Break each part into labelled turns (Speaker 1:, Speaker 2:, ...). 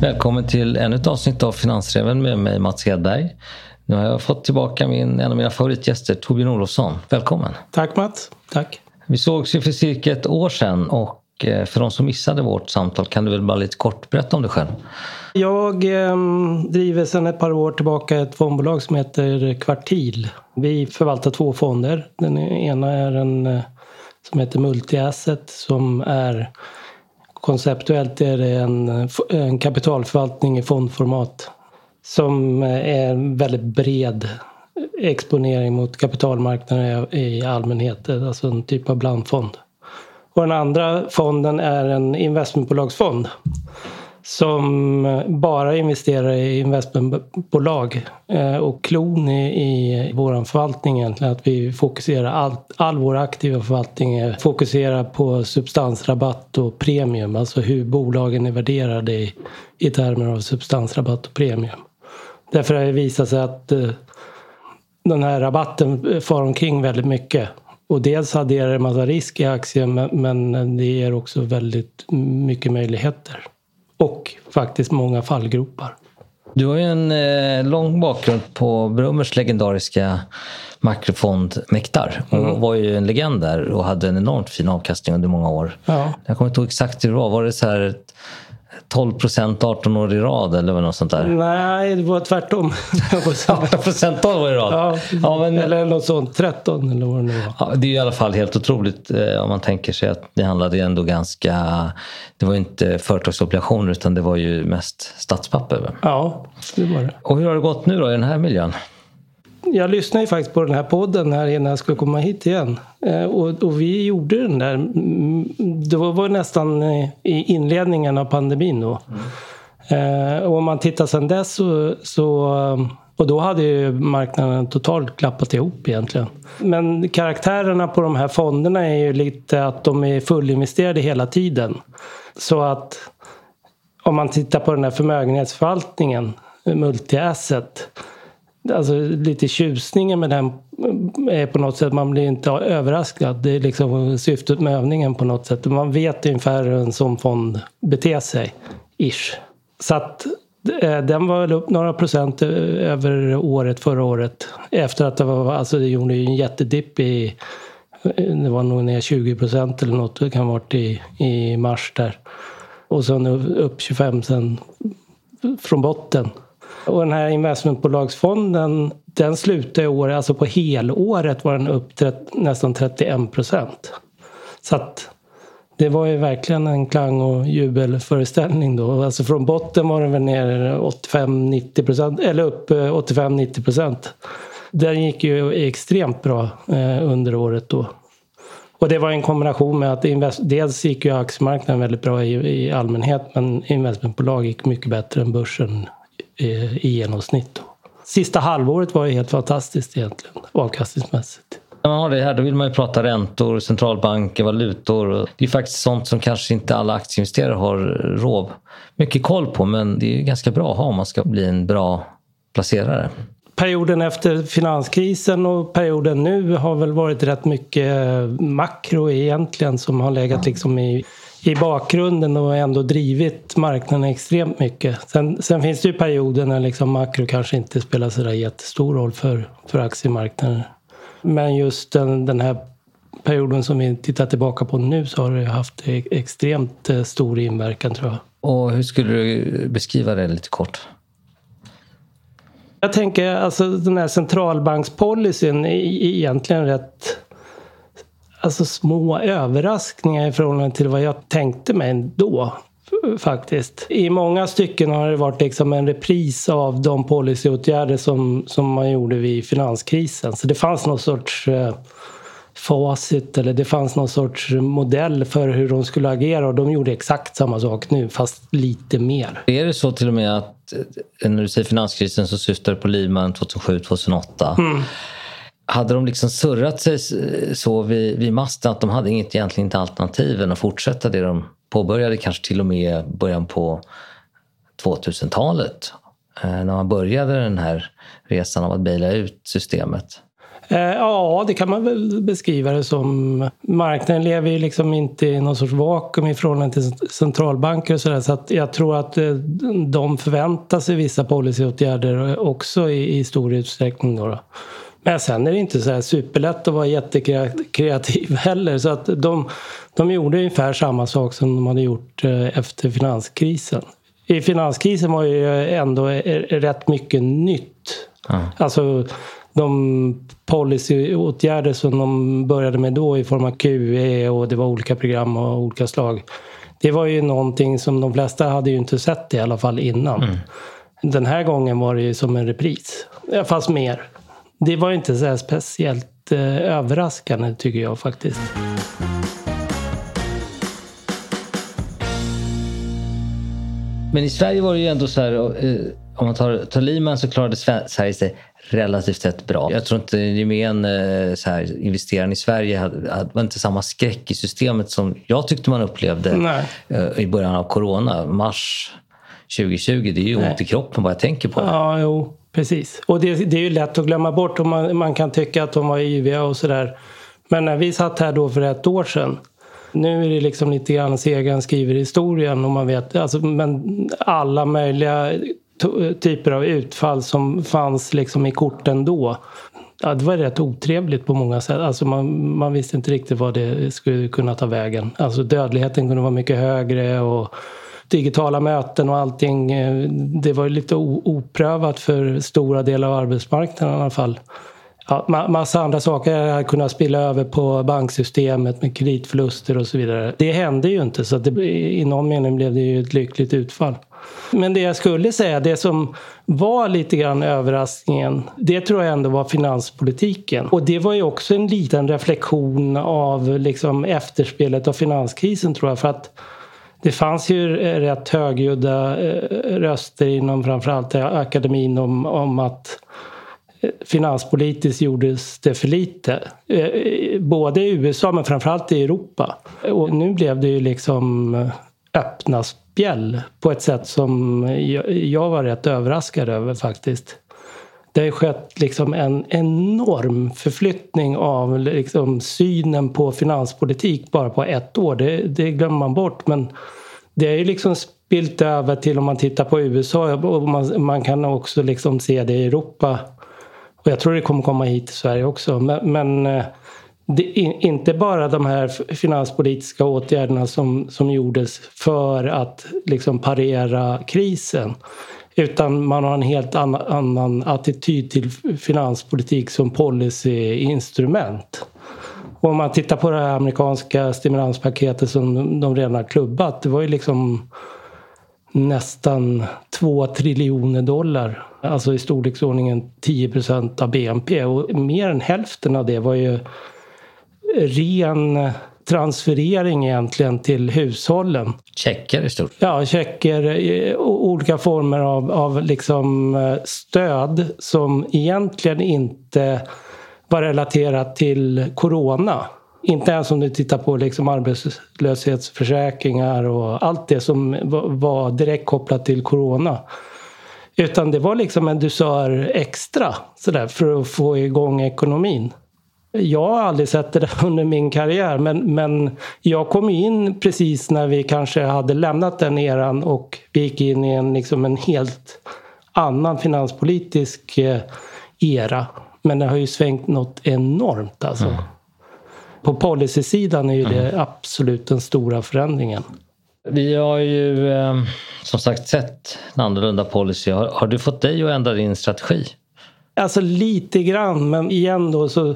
Speaker 1: Välkommen till ännu ett avsnitt av Finansräven med mig Mats Hedberg. Nu har jag fått tillbaka min, en av mina favoritgäster, Torbjörn Olofsson. Välkommen!
Speaker 2: Tack Mats! Tack!
Speaker 1: Vi sågs ju för cirka ett år sedan och eh, för de som missade vårt samtal kan du väl bara lite kort berätta om dig själv?
Speaker 2: Jag eh, driver sedan ett par år tillbaka ett fondbolag som heter Kvartil. Vi förvaltar två fonder. Den ena är en eh, som heter Multi-Asset som är konceptuellt är det en, en kapitalförvaltning i fondformat som är en väldigt bred exponering mot kapitalmarknaden i allmänhet, alltså en typ av blandfond. Och den andra fonden är en investmentbolagsfond som eh, bara investerar i investmentbolag. Eh, och klon i, i vår förvaltning egentligen att vi fokuserar all, all vår aktiva förvaltning fokuserar på substansrabatt och premium. Alltså hur bolagen är värderade i, i termer av substansrabatt och premium. Därför har det visat sig att eh, den här rabatten far omkring väldigt mycket. Och dels adderar det en massa risk i aktien men det ger också väldigt mycket möjligheter och faktiskt många fallgropar.
Speaker 1: Du har ju en eh, lång bakgrund på Brummers legendariska makrofond Mektar. Hon mm. var ju en legend där och hade en enormt fin avkastning under många år. Ja. Jag kommer inte ihåg exakt hur det var. Var det så här 12 procent 18 år i rad eller något sånt där?
Speaker 2: Nej, det var tvärtom.
Speaker 1: 18 procent 12 år i rad?
Speaker 2: Ja, ja men... eller något sånt. 13 eller vad det nu var.
Speaker 1: Ja, det är i alla fall helt otroligt eh, om man tänker sig att det handlade ändå ganska... Det var ju inte företagsobligationer utan det var ju mest statspapper.
Speaker 2: Ja, det var det.
Speaker 1: Och hur har det gått nu då i den här miljön?
Speaker 2: Jag lyssnade ju faktiskt på den här podden här innan jag skulle komma hit igen. Eh, och, och vi gjorde den där, det var, var nästan i inledningen av pandemin då. Mm. Och om man tittar sedan dess så, så och då hade ju marknaden totalt klappat ihop egentligen. Men karaktärerna på de här fonderna är ju lite att de är fullinvesterade hela tiden. Så att om man tittar på den här förmögenhetsförvaltningen, multi-asset, Alltså lite tjusningen med den är på något sätt, man blir inte överraskad. Det är liksom syftet med övningen på något sätt. Man vet ungefär hur en sån fond beter sig. Ish. Så att eh, den var väl upp några procent eh, över året förra året. Efter att det var, alltså det gjorde ju en jättedipp i, det var nog ner 20 procent eller något, det kan ha varit i, i mars där. Och sen upp 25 sen från botten. Och den här investmentbolagsfonden den slutade i år, alltså på helåret var den upp nästan 31 procent. Så att det var ju verkligen en klang och jubelföreställning då. Alltså från botten var den väl ner 85-90 procent, eller upp eh, 85-90 procent. Den gick ju extremt bra eh, under året då. Och det var en kombination med att invest, dels gick ju aktiemarknaden väldigt bra i, i allmänhet men investmentbolag gick mycket bättre än börsen i genomsnitt. Sista halvåret var ju helt fantastiskt egentligen avkastningsmässigt.
Speaker 1: När man har det här då vill man ju prata räntor, centralbanker, valutor. Det är faktiskt sånt som kanske inte alla aktieinvesterare har rov mycket koll på men det är ju ganska bra att ha om man ska bli en bra placerare.
Speaker 2: Perioden efter finanskrisen och perioden nu har väl varit rätt mycket makro egentligen som har legat liksom i i bakgrunden och ändå drivit marknaden extremt mycket. Sen, sen finns det ju perioder när liksom makro kanske inte spelar så jättestor roll för, för aktiemarknaden. Men just den, den här perioden som vi tittar tillbaka på nu så har det haft e-, extremt eh, stor inverkan tror jag.
Speaker 1: Och hur skulle du beskriva det lite kort?
Speaker 2: Jag tänker alltså den här centralbankspolicyn är egentligen rätt alltså små överraskningar i förhållande till vad jag tänkte mig då. Faktiskt. I många stycken har det varit liksom en repris av de policyåtgärder som, som man gjorde vid finanskrisen. Så det fanns någon sorts eh, facit eller det fanns någon sorts modell för hur de skulle agera och de gjorde exakt samma sak nu fast lite mer.
Speaker 1: Är det så till och med att eh, när du säger finanskrisen så syftar du på Lehman 2007-2008? Mm hade de liksom surrat sig så vid, vid masten att de hade inget egentligen inte alternativ än att fortsätta det de påbörjade kanske till och med början på 2000-talet. Eh, när man började den här resan av att baila ut systemet.
Speaker 2: Eh, ja, det kan man väl beskriva det som. Marknaden lever ju liksom inte i någon sorts vakuum i förhållande till centralbanker och sådär. Så att jag tror att eh, de förväntar sig vissa policyåtgärder också i, i stor utsträckning. Då, då. Men sen är det inte så här superlätt att vara jättekreativ heller. Så att de, de gjorde ungefär samma sak som de hade gjort eh, efter finanskrisen. I finanskrisen var ju ändå rätt mycket nytt. Mm. Alltså de policyåtgärder som de började med då i form av QE och det var olika program av olika slag. Det var ju någonting som de flesta hade ju inte sett i alla fall innan. Mm. Den här gången var det ju som en repris. Fast mer. Det var inte så speciellt eh, överraskande tycker jag faktiskt.
Speaker 1: Men i Sverige var det ju ändå så här, eh, om man tar, tar Lehman så klarade Sverige sig relativt sett bra. Jag tror inte gemen eh, så här, investeraren i Sverige hade, hade, var inte samma skräck i systemet som jag tyckte man upplevde Nej. i början av corona. Mars 2020, det är ju ont i kroppen vad jag tänker på.
Speaker 2: Ja, jo. Precis. Och det, det är ju lätt att glömma bort. Och man, man kan tycka att de var yviga och sådär. Men när vi satt här då för ett år sedan. Nu är det liksom lite grann segern skriver historien. Och man vet, alltså, men alla möjliga typer av utfall som fanns liksom i korten då. Ja, det var rätt otrevligt på många sätt. Alltså man, man visste inte riktigt vad det skulle kunna ta vägen. Alltså dödligheten kunde vara mycket högre. och digitala möten och allting. Eh, det var lite oprövat för stora delar av arbetsmarknaden i alla fall. Ja, massa andra saker hade kunnat spilla över på banksystemet med kreditförluster och så vidare. Det hände ju inte så det, i någon mening blev det ju ett lyckligt utfall. Men det jag skulle säga, det som var lite grann överraskningen, det tror jag ändå var finanspolitiken. Och det var ju också en liten reflektion av liksom efterspelet av finanskrisen tror jag. För att det fanns ju rätt högljudda eh, röster inom framförallt akademin om, om att eh, finanspolitiskt gjordes det för lite. Eh, både i USA men framförallt i Europa. Och nu blev det ju liksom öppna spjäll på ett sätt som jag var rätt överraskad över faktiskt det har skett liksom en enorm förflyttning av liksom synen på finanspolitik bara på ett år. Det, det glömmer man bort. Men det är ju liksom spilt över till om man tittar på USA och man, man kan också liksom se det i Europa. Och jag tror det kommer komma hit till Sverige också. Men, men eh, det, inte bara de här finanspolitiska åtgärderna som, som gjordes för att liksom parera krisen. Utan man har en helt annan, annan attityd till finanspolitik som policyinstrument. Och om man tittar på det här amerikanska stimulanspaketet som de redan har klubbat. Det var ju liksom nästan två triljoner dollar. Alltså i storleksordningen 10 procent av BNP. Och mer än hälften av det var ju ren transferering egentligen till hushållen.
Speaker 1: Checker i stort?
Speaker 2: Ja, checker. Olika former av, av liksom eh, stöd som egentligen inte var relaterat till corona. Inte ens om du tittar på liksom arbetslöshetsförsäkringar och allt det som var direkt kopplat till corona. Utan det var liksom en dusör extra sådär, för att få igång ekonomin. Jag har aldrig sett det under min karriär men, men jag kom in precis när vi kanske hade lämnat den eran och vi gick in i en, liksom en helt annan finanspolitisk eh, era. Men det har ju svängt något enormt alltså. Mm. På policysidan är ju det mm. absolut den stora förändringen.
Speaker 1: Vi har ju eh, som sagt sett en annorlunda policy. Har, har, du fått dig att ändra din strategi?
Speaker 2: Alltså lite grann men igen då så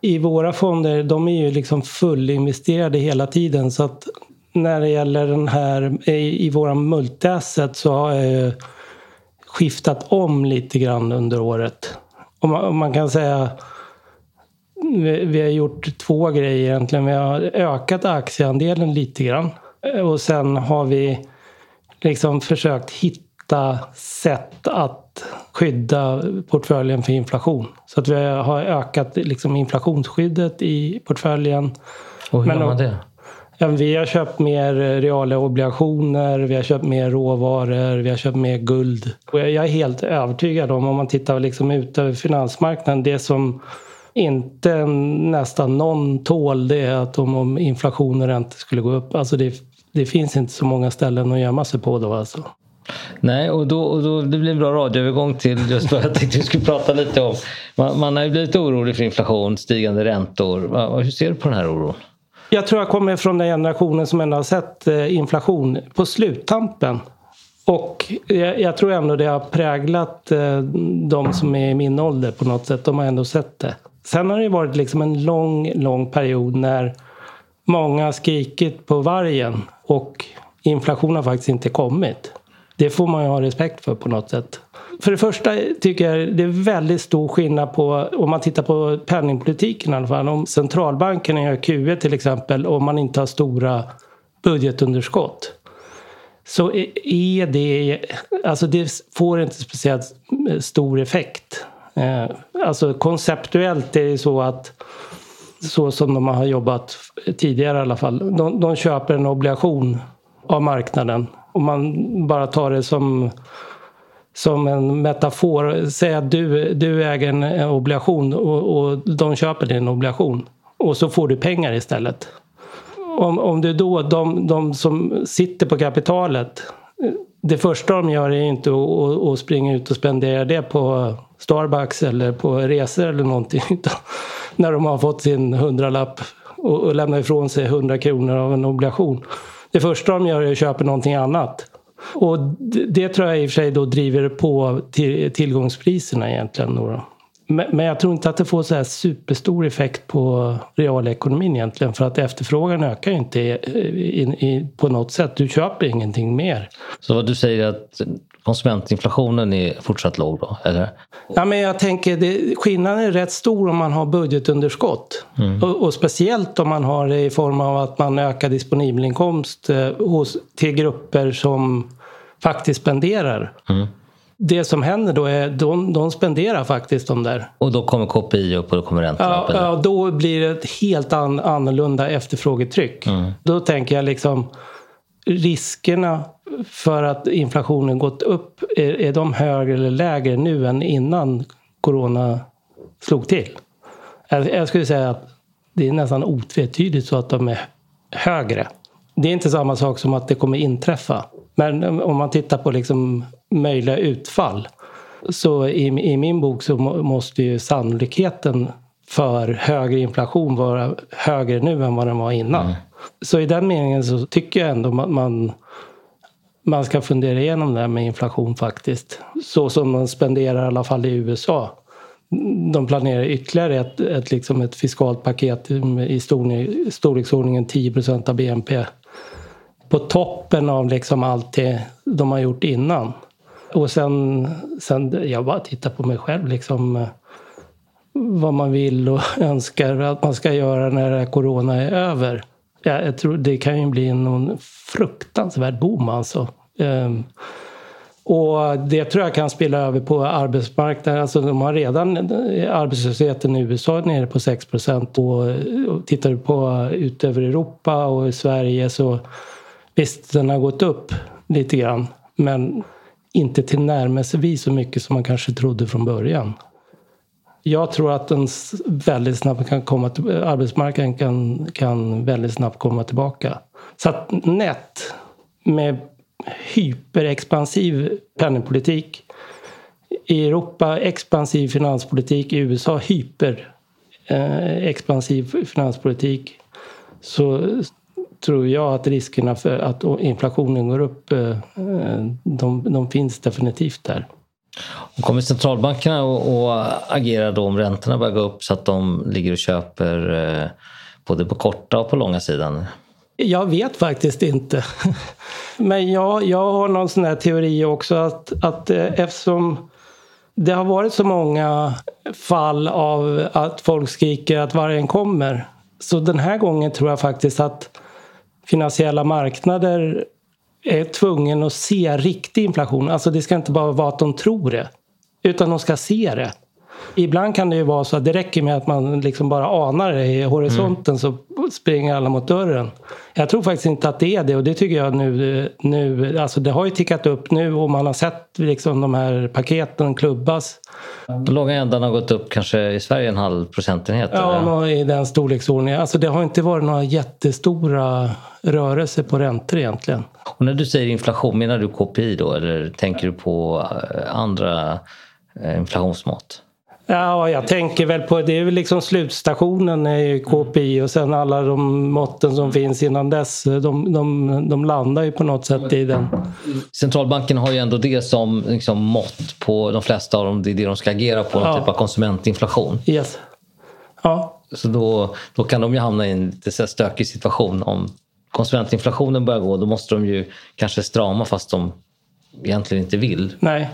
Speaker 2: i våra fonder, de är ju liksom fullinvesterade hela tiden så att när det gäller den här i, i våra multiasset så har jag ju skiftat om lite grann under året. Och man, och man kan säga vi, vi har gjort två grejer egentligen. Vi har ökat aktieandelen lite grann och sen har vi liksom försökt hitta sätt att skydda portföljen för inflation. Så att vi har ökat liksom inflationsskyddet i portföljen.
Speaker 1: Och hur gör man det?
Speaker 2: Ja, vi har köpt mer reala obligationer, vi har köpt mer råvaror, vi har köpt mer guld. Och jag är helt övertygad om, om man tittar liksom ut över finansmarknaden, det som inte nästan någon tål det att om, om inflation och räntor skulle gå upp. Alltså det, det finns inte så många ställen att gömma sig på då alltså.
Speaker 1: Nej, och, då, och då, det blir en bra radioövergång till just vad jag tänkte vi skulle prata lite om. Man, man har ju blivit orolig för inflation, stigande räntor. Hur ser du på den här oron?
Speaker 2: Jag tror jag kommer från den generationen som ändå har sett eh, inflation på sluttampen. Och jag, jag tror ändå det har präglat eh, de som är i min ålder på något sätt. De har ändå sett det. Sen har det varit liksom en lång, lång period när många har skrikit på vargen och inflation har faktiskt inte kommit. Det får man ju ha respekt för på något sätt. För det första tycker jag det är väldigt stor skillnad på, om man tittar på penningpolitiken i alla fall, om centralbanken gör QE till exempel och man inte har stora budgetunderskott. Så är det, alltså det får inte speciellt stor effekt. Eh, alltså konceptuellt är det så att så som de har jobbat tidigare i alla fall. De, de köper en obligation av marknaden. Om man bara tar det som, som en metafor. Säg att du, du äger en obligation och, och de köper din obligation. Och så får du pengar istället. Om, om du då, de, de som sitter på kapitalet. Det första de gör är inte att, att springa ut och spendera det på Starbucks eller på resor eller någonting. när de har fått sin hundralapp och, och lämnar ifrån sig hundra kronor av en obligation. Det första de gör är att köpa någonting annat. Och det, det tror jag i och för sig då driver på till, tillgångspriserna egentligen. Då. Men, men jag tror inte att det får så här superstor effekt på realekonomin egentligen för att efterfrågan ökar ju inte i, i, i, på något sätt. Du köper ingenting mer.
Speaker 1: Så vad du säger att konsumentinflationen är fortsatt låg då? Eller?
Speaker 2: Ja, men jag tänker det, skillnaden är rätt stor om man har budgetunderskott. Mm. Och, och, speciellt om man har det i form av att man ökar disponibelinkomst eh, hos, till grupper som faktiskt spenderar. Mm. Det som händer då är att de, de spenderar faktiskt de där.
Speaker 1: Och då kommer KPI upp och då kommer räntorna
Speaker 2: ja, upp? Ja, då blir det ett helt an, annorlunda efterfrågetryck. Mm. Då tänker jag liksom riskerna för att inflationen gått upp, är, är de högre eller lägre nu än innan corona slog till? Jag, jag skulle säga att det är nästan otvetydigt så att de är högre. Det är inte samma sak som att det kommer inträffa. Men om man tittar på liksom möjliga utfall så i, i min bok så måste ju sannolikheten för högre inflation vara högre nu än vad den var innan. Mm. Så i den meningen så tycker jag ändå att man man ska fundera igenom det här med inflation faktiskt. Så som man spenderar i alla fall i USA. De planerar ytterligare ett, ett, liksom ett fiskalt paket i storleksordningen 10 av BNP. På toppen av liksom allt det de har gjort innan. Och sen, sen jag bara tittar på mig själv liksom eh, vad man vill och önskar att man ska göra när corona är över. Jag tror det kan ju bli någon fruktansvärd boom alltså. Ehm, och det tror jag kan spela över på arbetsmarknaden. Alltså de har redan eh, arbetslösheten i USA nere på 6 procent. Och tittar du på utöver Europa och i Sverige så visst, den har gått upp lite grann. Men inte tillnärmelsevis så mycket som man kanske trodde från början. Jag tror att den väldigt snabbt kan komma till, arbetsmarknaden kan, kan väldigt snabbt komma tillbaka. Så att nätt med hyperexpansiv penningpolitik. I Europa expansiv finanspolitik, i USA hyperexpansiv eh, finanspolitik. Så tror jag att riskerna för att inflationen går upp, eh, eh, de, de finns definitivt där.
Speaker 1: Och kommer centralbankerna att agera då om räntorna börjar gå upp så att de ligger och köper eh, både på korta och på långa sidan?
Speaker 2: Jag vet faktiskt inte. Men jag, jag har någon sån här teori också att, att eh, eftersom det har varit så många fall av att folk skriker att vargen kommer. Så den här gången tror jag faktiskt att finansiella marknader är tvungen att se riktig inflation. Alltså det ska inte bara vara att de tror det. Utan de ska se det. Ibland kan det ju vara så att det räcker med att man liksom bara anar det i horisonten mm. så springer alla mot dörren. Jag tror faktiskt inte att det är det och det tycker jag nu, nu alltså det har ju tickat upp nu och man har sett liksom de här paketen klubbas.
Speaker 1: Den långa ändan har gått upp kanske i Sverige en halv procentenhet?
Speaker 2: Ja, i den storleksordningen. Alltså det har inte varit några jättestora rörelser på räntor egentligen.
Speaker 1: Och när du säger inflation, menar du KPI då eller tänker du på eh, andra eh, inflationsmått?
Speaker 2: Ja, jag tänker väl på det är väl liksom slutstationen är KPI och sen alla de måtten som finns innan dess de, de, de landar ju på något sätt i den.
Speaker 1: Centralbanken har ju ändå det som liksom mått på de flesta av dem. Det är det de ska agera på, någon ja. typ av konsumentinflation.
Speaker 2: Yes. Ja.
Speaker 1: Så då, då kan de ju hamna i en lite stökig situation. Om konsumentinflationen börjar gå då måste de ju kanske strama fast de egentligen inte vill.
Speaker 2: Nej.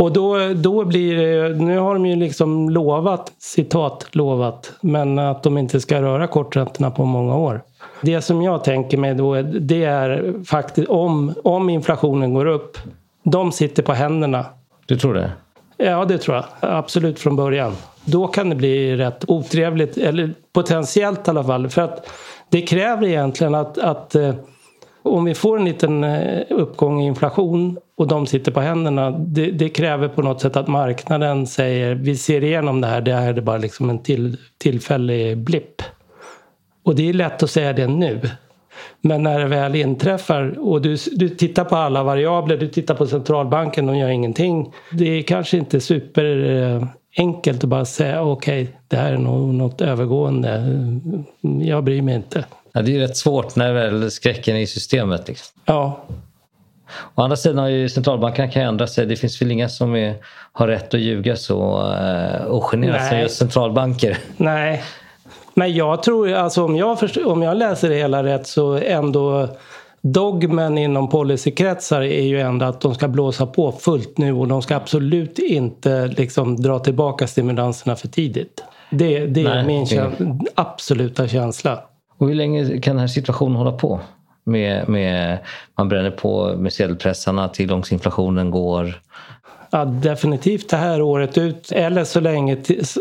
Speaker 2: Och då, då blir det, nu har de ju liksom lovat, citat lovat, men att de inte ska röra korträntorna på många år. Det som jag tänker mig då, det är faktiskt om, om inflationen går upp, de sitter på händerna.
Speaker 1: Du tror det?
Speaker 2: Ja, det tror jag. Absolut från början. Då kan det bli rätt otrevligt, eller potentiellt i alla fall. För att det kräver egentligen att, att eh, om vi får en liten eh, uppgång i inflation och de sitter på händerna. Det, det, kräver på något sätt att marknaden säger vi ser igenom det här. Det här är bara liksom en till, tillfällig blipp. Och det är lätt att säga det nu. Men när det väl inträffar och du, du tittar på alla variabler, du tittar på centralbanken, de gör ingenting. Det är kanske inte super eh, enkelt att bara säga okej, okay, det här är nog något övergående. Jag bryr mig inte.
Speaker 1: Ja, det är rätt svårt när väl skräcken är i systemet. Liksom.
Speaker 2: Ja.
Speaker 1: Å andra sidan har ju centralbankerna kan ändra sig. Det finns väl inga som är, har rätt att ljuga så uh, ogenerat som just centralbanker.
Speaker 2: Nej, men jag tror, alltså om jag, förstår, om jag läser det hela rätt så ändå Dogmen inom policykretsar är ju ändå att de ska blåsa på fullt nu och de ska absolut inte liksom dra tillbaka stimulanserna för tidigt. Det, det är Nej, min känsla, absoluta känsla.
Speaker 1: Och hur länge kan den här situationen hålla på? Med, med, man bränner på med sedelpressarna, tillgångsinflationen går.
Speaker 2: Ja, definitivt det här året ut. Eller så länge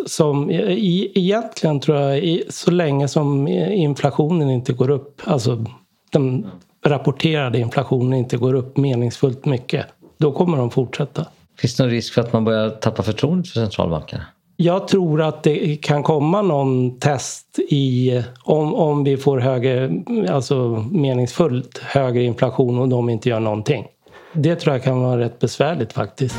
Speaker 2: som, egentligen tror jag, så länge som inflationen inte går upp. Alltså den rapporterade inflationen inte går upp meningsfullt mycket. Då kommer de fortsätta.
Speaker 1: Finns det någon risk för att man börjar tappa förtroendet för centralbankerna?
Speaker 2: Jag tror att det kan komma någon test i om, om vi får högre, alltså meningsfullt högre inflation och de inte gör någonting. Det tror jag kan vara rätt besvärligt faktiskt.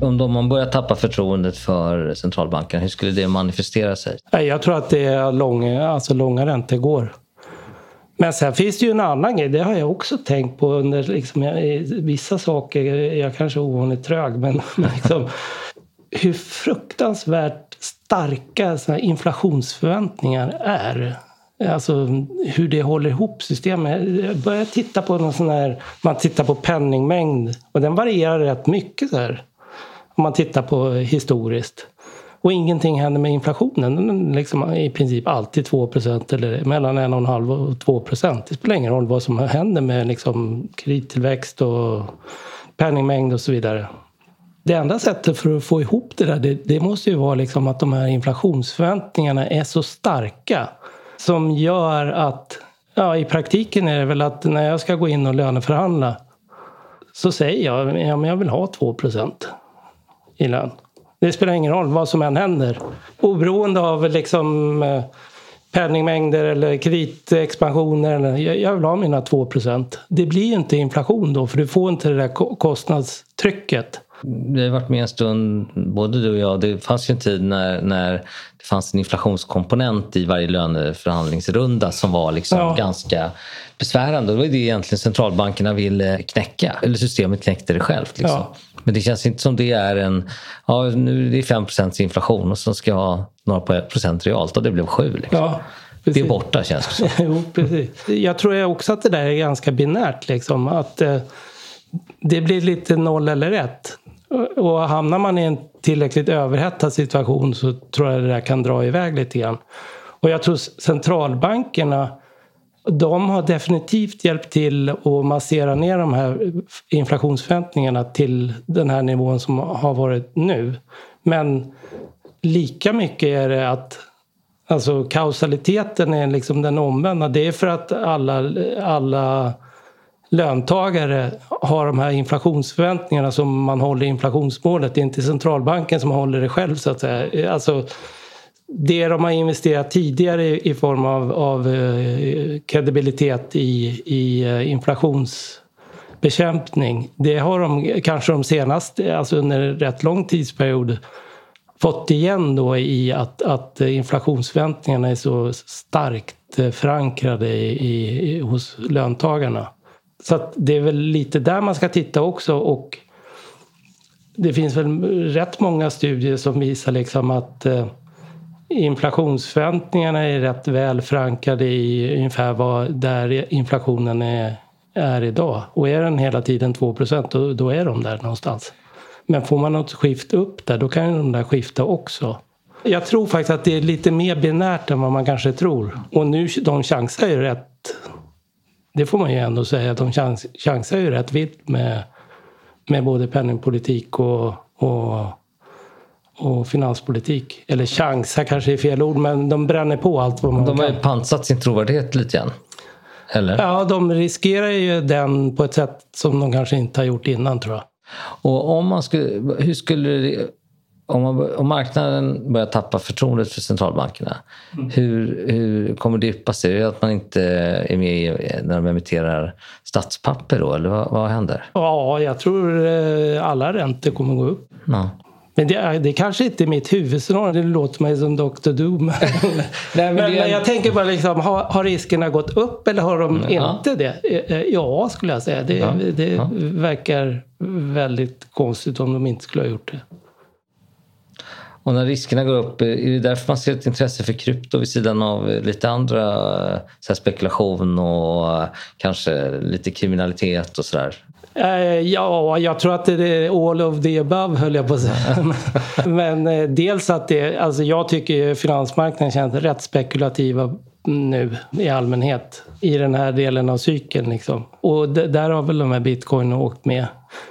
Speaker 1: Om man börjar tappa förtroendet för centralbanken, hur skulle det manifestera sig?
Speaker 2: Jag tror att det är långa, alltså långa räntor går. Men sen finns det ju en annan grej, det har jag också tänkt på under liksom, eh, vissa saker. Jag kanske är ovanligt trög men, men liksom, hur fruktansvärt starka såna inflationsförväntningar är. Alltså hur det håller ihop systemet. Jag börjar titta på någon sån här, man tittar på penningmängd och den varierar rätt mycket så här. Om man tittar på historiskt. Och ingenting händer med inflationen. Den är liksom i princip alltid 2% eller mellan 1,5 och 2% Det spelar ingen roll vad som händer med liksom kredittillväxt och penningmängd och så vidare. Det enda sättet för att få ihop det där det, det måste ju vara liksom att de här inflationsförväntningarna är så starka som gör att ja, i praktiken är det väl att när jag ska gå in och löneförhandla så säger jag att ja, jag vill ha 2 i lön. Det spelar ingen roll vad som än händer. Oberoende av liksom eh, penningmängder eller kreditexpansioner. jag vill ha mina 2% Det blir inte inflation då för du får inte det där kostnadstrycket.
Speaker 1: Vi har varit med en stund, både du och jag. Det fanns ju en tid när, när det fanns en inflationskomponent i varje löneförhandlingsrunda som var liksom ja. ganska besvärande. Det var det egentligen centralbankerna ville knäcka. Eller systemet knäckte det självt. Liksom. Ja. Men det känns inte som det är en... Ja, nu är det 5% inflation och så ska jag ha några procent realt och det blev 7. Liksom. Ja, det är borta känns det som.
Speaker 2: jo, precis. Jag tror också att det där är ganska binärt. Liksom. Att eh, Det blir lite noll eller ett. Och hamnar man i en tillräckligt överhettad situation så tror jag det där kan dra iväg lite grann. Och jag tror centralbankerna de har definitivt hjälpt till att massera ner de här inflationsförväntningarna till den här nivån som har varit nu. Men lika mycket är det att alltså kausaliteten är liksom den omvända. Det är för att alla, alla löntagare har de här inflationsförväntningarna som man håller inflationsmålet. Det är inte centralbanken som håller det själv så att säga. Alltså, det de har investerat tidigare i form av, av eh, kredibilitet i, i eh, inflationsbekämpning. Det har de kanske de senaste, alltså under en rätt lång tidsperiod fått igen då i att, att inflationsförväntningarna är så starkt eh, förankrade i, i, hos löntagarna. Så att det är väl lite där man ska titta också och det finns väl rätt många studier som visar liksom att eh, inflationsförväntningarna är rätt väl förankrade i ungefär vad, där inflationen är, är idag. Och är den hela tiden 2 då, då är de där någonstans. Men får man något skift upp där, då kan de där skifta också. Jag tror faktiskt att det är lite mer binärt än vad man kanske tror. Och nu, de chansar ju rätt det får man ju ändå säga att de chans, chansar ju rätt vitt med, med både penningpolitik och, och, och finanspolitik. Eller chansa kanske är fel ord, men de bränner på allt vad man
Speaker 1: De har ju pansat sin trovärdighet lite grann. Eller?
Speaker 2: Ja, de riskerar ju den på ett sätt som de kanske inte har gjort innan tror jag.
Speaker 1: Och om man skulle, hur skulle det, om, man, om marknaden börjar tappa förtroendet för centralbankerna, mm. hur, hur kommer det yppa sig? Är det att man inte är med när de emitterar statspapper då, eller vad, vad händer?
Speaker 2: Ja, jag tror eh, alla räntor kommer gå upp. Ja. Men det, är, det kanske inte är mitt huvudscenario, det låter mig som Dr. Doom. Nej, men, men, men, jag tänker bara, liksom, har, har, riskerna gått upp eller har de ja. inte det? Eh, eh, ja, skulle jag säga. Det, ja. det ja. verkar väldigt konstigt om de inte skulle ha gjort det.
Speaker 1: Och när riskerna går upp, är det därför man ser ett intresse för krypto vid sidan av lite andra så spekulation och kanske lite kriminalitet och sådär?
Speaker 2: Eh, ja, jag tror att det är all of the above höll jag på att säga. Men eh, dels att det, alltså jag tycker finansmarknaden känns rätt spekulativa nu i allmänhet i den här delen av cykeln. Liksom. Och där har väl de här bitcoin åkt med.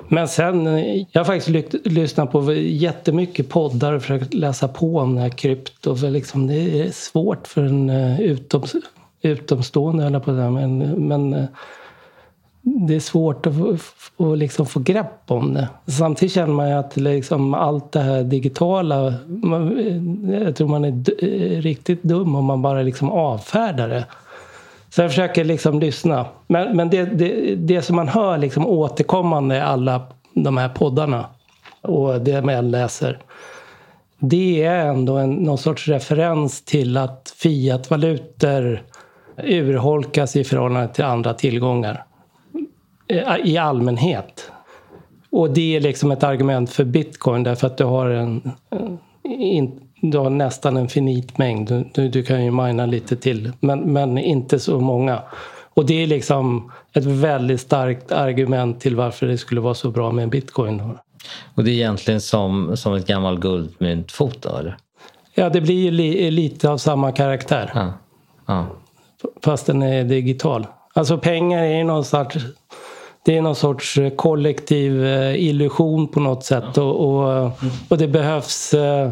Speaker 2: Men sen, jag har faktiskt lyssnat på jättemycket poddar och försökt läsa på om det här krypto. För liksom, det är svårt för en eh, utom, utomstående, eller på det, men, men eh, det är svårt att, få, att liksom få grepp om det. Samtidigt känner man ju att liksom allt det här digitala, man, jag tror man är riktigt dum om man bara liksom avfärdar det. Så jag försöker liksom lyssna. Men, men det, det, det som man hör liksom återkommande i alla de här poddarna och det man läser. Det är ändå en, någon sorts referens till att fiatvalutor urholkas i förhållande till andra tillgångar. Eh, I allmänhet. Och det är liksom ett argument för bitcoin därför att du har en, in, du har nästan en finit mängd. Du, du kan ju mina lite till, men, men inte så många. Och det är liksom ett väldigt starkt argument till varför det skulle vara så bra med bitcoin.
Speaker 1: Och det är egentligen som, som ett gammalt guldmyntfot då, eller?
Speaker 2: Ja, det blir li, lite av samma karaktär. Ja. Ja. Fast den är digital. Alltså pengar är någon sorts, det är någon sorts kollektiv eh, illusion på något sätt. Och, och, och det behövs eh,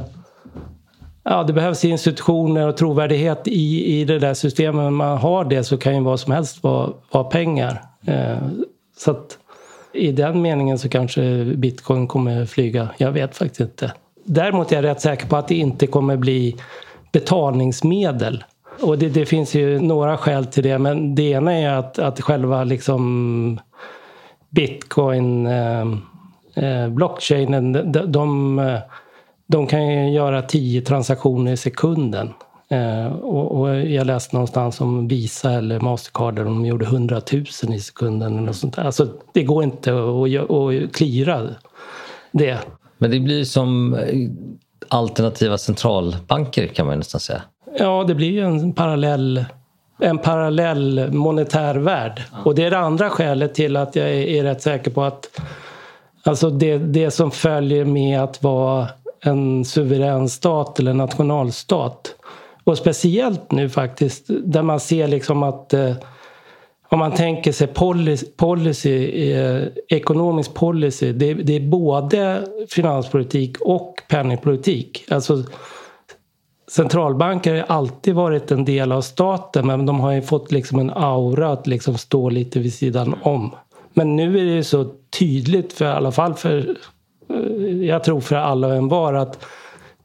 Speaker 2: ja, det behövs institutioner och trovärdighet i, i det där systemet. Om man har det så kan ju vad som helst vara, vara pengar. Eh, så att i den meningen så kanske bitcoin kommer flyga. Jag vet faktiskt inte. Däremot är jag rätt säker på att det inte kommer bli betalningsmedel. Och det, det finns ju några skäl till det. Men det ena är att, att själva liksom bitcoin eh, eh blockchainen, de, de de kan ju göra tio transaktioner i sekunden. Eh, och, och, jag läste någonstans om Visa eller Mastercard där de gjorde 100 000 i sekunden. Eller sånt där. Alltså, det går inte att, att klira det.
Speaker 1: Men det blir som alternativa centralbanker kan man nästan säga.
Speaker 2: Ja, det blir ju en parallell en parallell monetär värld. Och det är det andra skälet till att jag är, är rätt säker på att Alltså det, det som följer med att vara en suverän stat eller nationalstat. Och speciellt nu faktiskt där man ser liksom att eh, om man tänker sig policy, policy eh, ekonomisk policy, det, det, är både finanspolitik och penningpolitik. Alltså, centralbanker har alltid varit en del av staten men de har ju fått liksom en aura att liksom stå lite vid sidan om. Men nu är det så tydligt, för i alla fall för, eh, jag tror för alla och en var att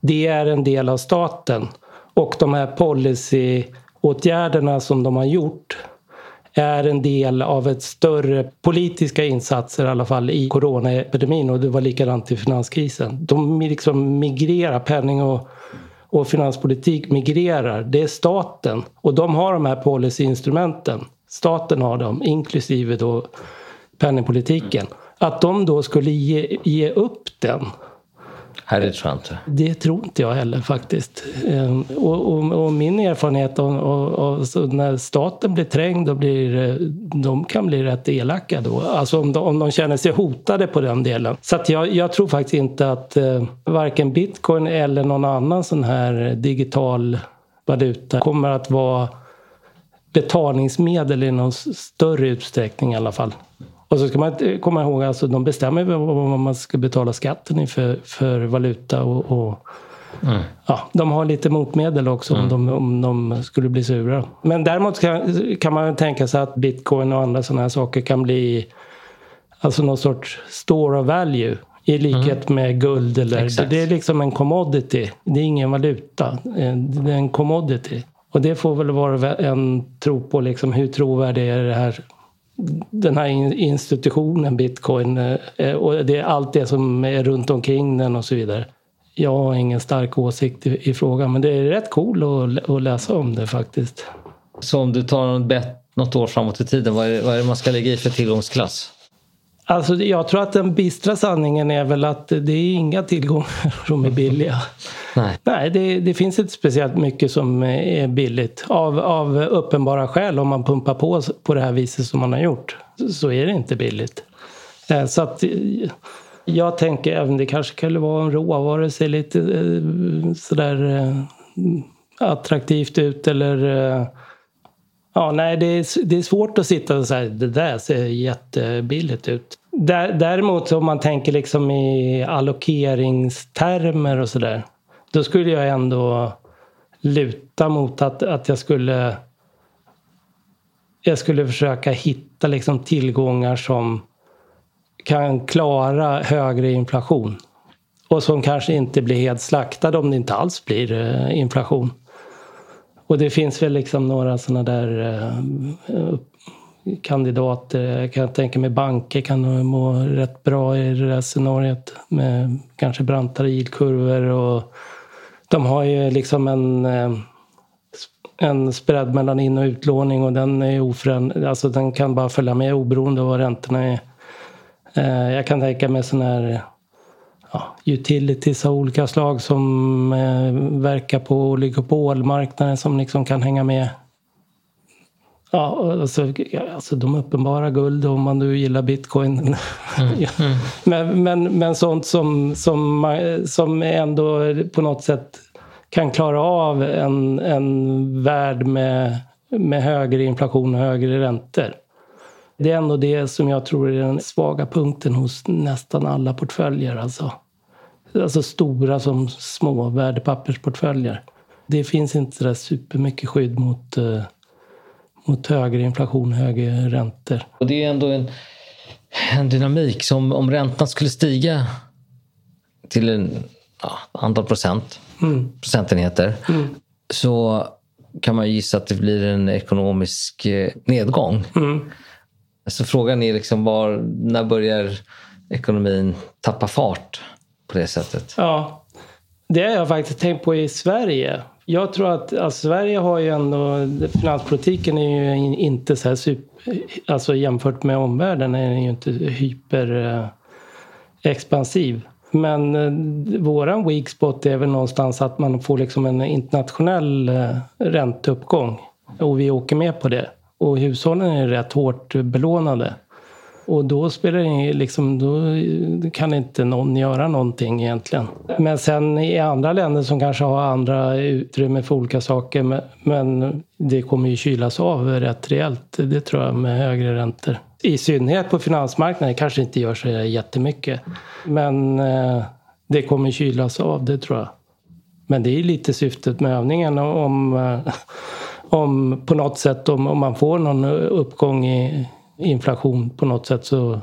Speaker 2: det är en del av staten. Och de här policyåtgärderna som de har gjort är en del av ett större politiska insatser i alla fall i coronaepidemin och det var likadant i finanskrisen. De liksom migrerar, penning och, och finanspolitik migrerar. Det är staten och de har de här policyinstrumenten. Staten har dem, inklusive då penningpolitiken. Att de då skulle ge, ge upp den
Speaker 1: Nej, det tror jag inte.
Speaker 2: Det tror inte jag heller faktiskt. Ehm, och, och, och min erfarenhet av, av, när staten blir trängd då blir, eh, de kan bli rätt elaka då. Alltså om de, om de känner sig hotade på den delen. Så att jag, jag tror faktiskt inte att eh, varken bitcoin eller någon annan sån här digital valuta kommer att vara betalningsmedel i någon större utsträckning i alla fall. Och så ska man komma ihåg att alltså, de bestämmer vad man ska betala skatten i för, för valuta. Och, och mm. ja, de har lite motmedel också mm. om, de, om de skulle bli sura. Men däremot kan, kan man tänka sig att bitcoin och andra sådana här saker kan bli alltså någon sorts store of value. I likhet mm. med guld. Eller, Exakt. det är liksom en commodity. Det är ingen valuta. Det är en commodity. Och det får väl vara en tro på liksom hur trovärdig är det här den här institutionen bitcoin eh, eh, och det är allt det som är runt omkring den och så vidare. Jag har ingen stark åsikt i, i frågan men det är rätt cool att, att läsa om det faktiskt.
Speaker 1: Så om du tar något, bett något år framåt i tiden, vad är, vad är det man ska lägga i för tillgångsklass?
Speaker 2: Alltså jag tror att den bistra sanningen är väl att det är inga tillgångar som är billiga. Nej, Nej det, det, finns inte speciellt mycket som är billigt. Av, av uppenbara skäl, om man pumpar på på det här viset som man har gjort, så är det inte billigt. Eh, så att jag tänker även det kanske skulle vara en råvara, ser lite eh, sådär eh, attraktivt ut eller Ja, nej, det är, det är svårt att sitta och säga det där ser jättebilligt ut. Däremot om man tänker liksom i allokeringstermer och sådär. Då skulle jag ändå luta mot att, att jag skulle jag skulle försöka hitta liksom tillgångar som kan klara högre inflation. Och som kanske inte blir helt slaktade om det inte alls blir eh, inflation. Och det finns väl liksom några sådana där eh, kandidater. Jag kan tänka mig banker kan må rätt bra i det här scenariot med kanske brantare yieldkurvor och de har ju liksom en eh, en spread mellan in och utlåning och den är oförändrad. Alltså den kan bara följa med oberoende av vad räntorna är. Eh, jag kan tänka mig sådana här ja, utilities av olika slag som eh, verkar på oligopolmarknaden som liksom kan hänga med. Ja, alltså, alltså de uppenbara guld om man nu gillar bitcoin. Mm. Mm. men, men, men sånt som, som, som ändå på något sätt kan klara av en, en värld med, med högre inflation och högre räntor. Det är ändå det som jag tror är den svaga punkten hos nästan alla portföljer. Alltså alltså stora som små värdepappersportföljer. Det finns inte där supermycket skydd mot, eh, mot högre inflation, högre räntor.
Speaker 1: Och det är ändå en, en dynamik som om räntan skulle stiga till en ja, antal procent, mm. procentenheter mm. så kan man gissa att det blir en ekonomisk eh, nedgång. Mm. Så frågan är liksom var, när börjar ekonomin tappa fart? På det sättet.
Speaker 2: Ja, det har jag faktiskt tänkt på i Sverige. Jag tror att alltså, Sverige har ju ändå, finanspolitiken är ju inte så här super, alltså jämfört med omvärlden är den ju inte hyperexpansiv. eh. Men eh, våran weak spot är väl någonstans att man får liksom en internationell eh, ränteuppgång. Och vi åker med på det. Och hushållen är rätt hårt belånade. Och då spelar det liksom, då kan inte någon göra någonting egentligen. Men sen i andra länder som kanske har andra utrymme för olika saker men det kommer ju kylas av rätt rejält, det tror jag, med högre räntor. I synnerhet på finansmarknaden kanske inte gör så jättemycket. Men eh, det kommer kylas av, det tror jag. Men det är lite syftet med övningen om, eh, om på något sätt om, om man får någon uppgång i inflation på något sätt så,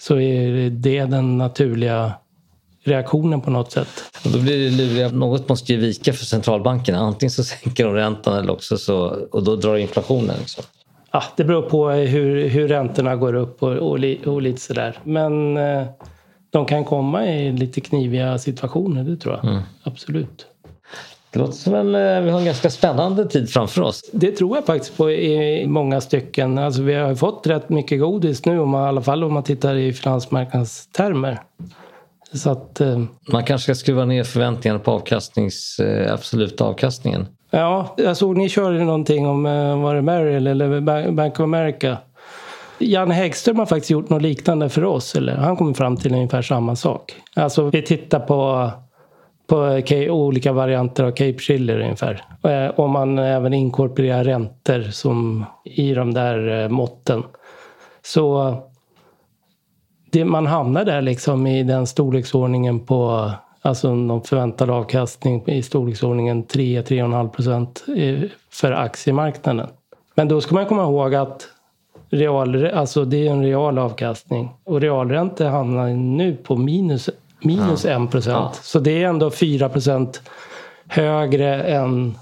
Speaker 2: så är det den naturliga reaktionen på något sätt.
Speaker 1: Då blir det luriga, något måste ju vika för centralbankerna. Antingen så sänker de räntan eller också så, och då drar inflationen. Liksom.
Speaker 2: Ja, det beror på hur, hur räntorna går upp och, och, och lite sådär. Men eh, de kan komma i lite kniviga situationer, det tror jag. Mm. Absolut.
Speaker 1: Det låter som en, eh, vi har en ganska spännande tid framför oss.
Speaker 2: Det tror jag faktiskt på i många stycken. Alltså vi har fått rätt mycket godis nu, om man, i alla fall om man tittar i finansmarknadstermer. Så att, eh,
Speaker 1: man kanske ska skruva ner förväntningarna på avkastnings, eh, absoluta avkastningen.
Speaker 2: Ja, jag såg ni körde någonting om, var det Merrill eller Bank of America? Janne Häggström har faktiskt gjort något liknande för oss. Eller han kommer fram till ungefär samma sak. Alltså vi tittar på på olika varianter av Cape Chiller ungefär. Eh, Om man även inkorporerar räntor som i de där eh, måtten. Så det, man hamnar där liksom i den storleksordningen på alltså någon förväntad avkastning i storleksordningen 3-3,5 procent eh, för aktiemarknaden. Men då ska man komma ihåg att real, alltså det är en real avkastning och realräntor hamnar nu på minus minus ja. 1 procent. Ja. Så det är ändå 4 procent högre än,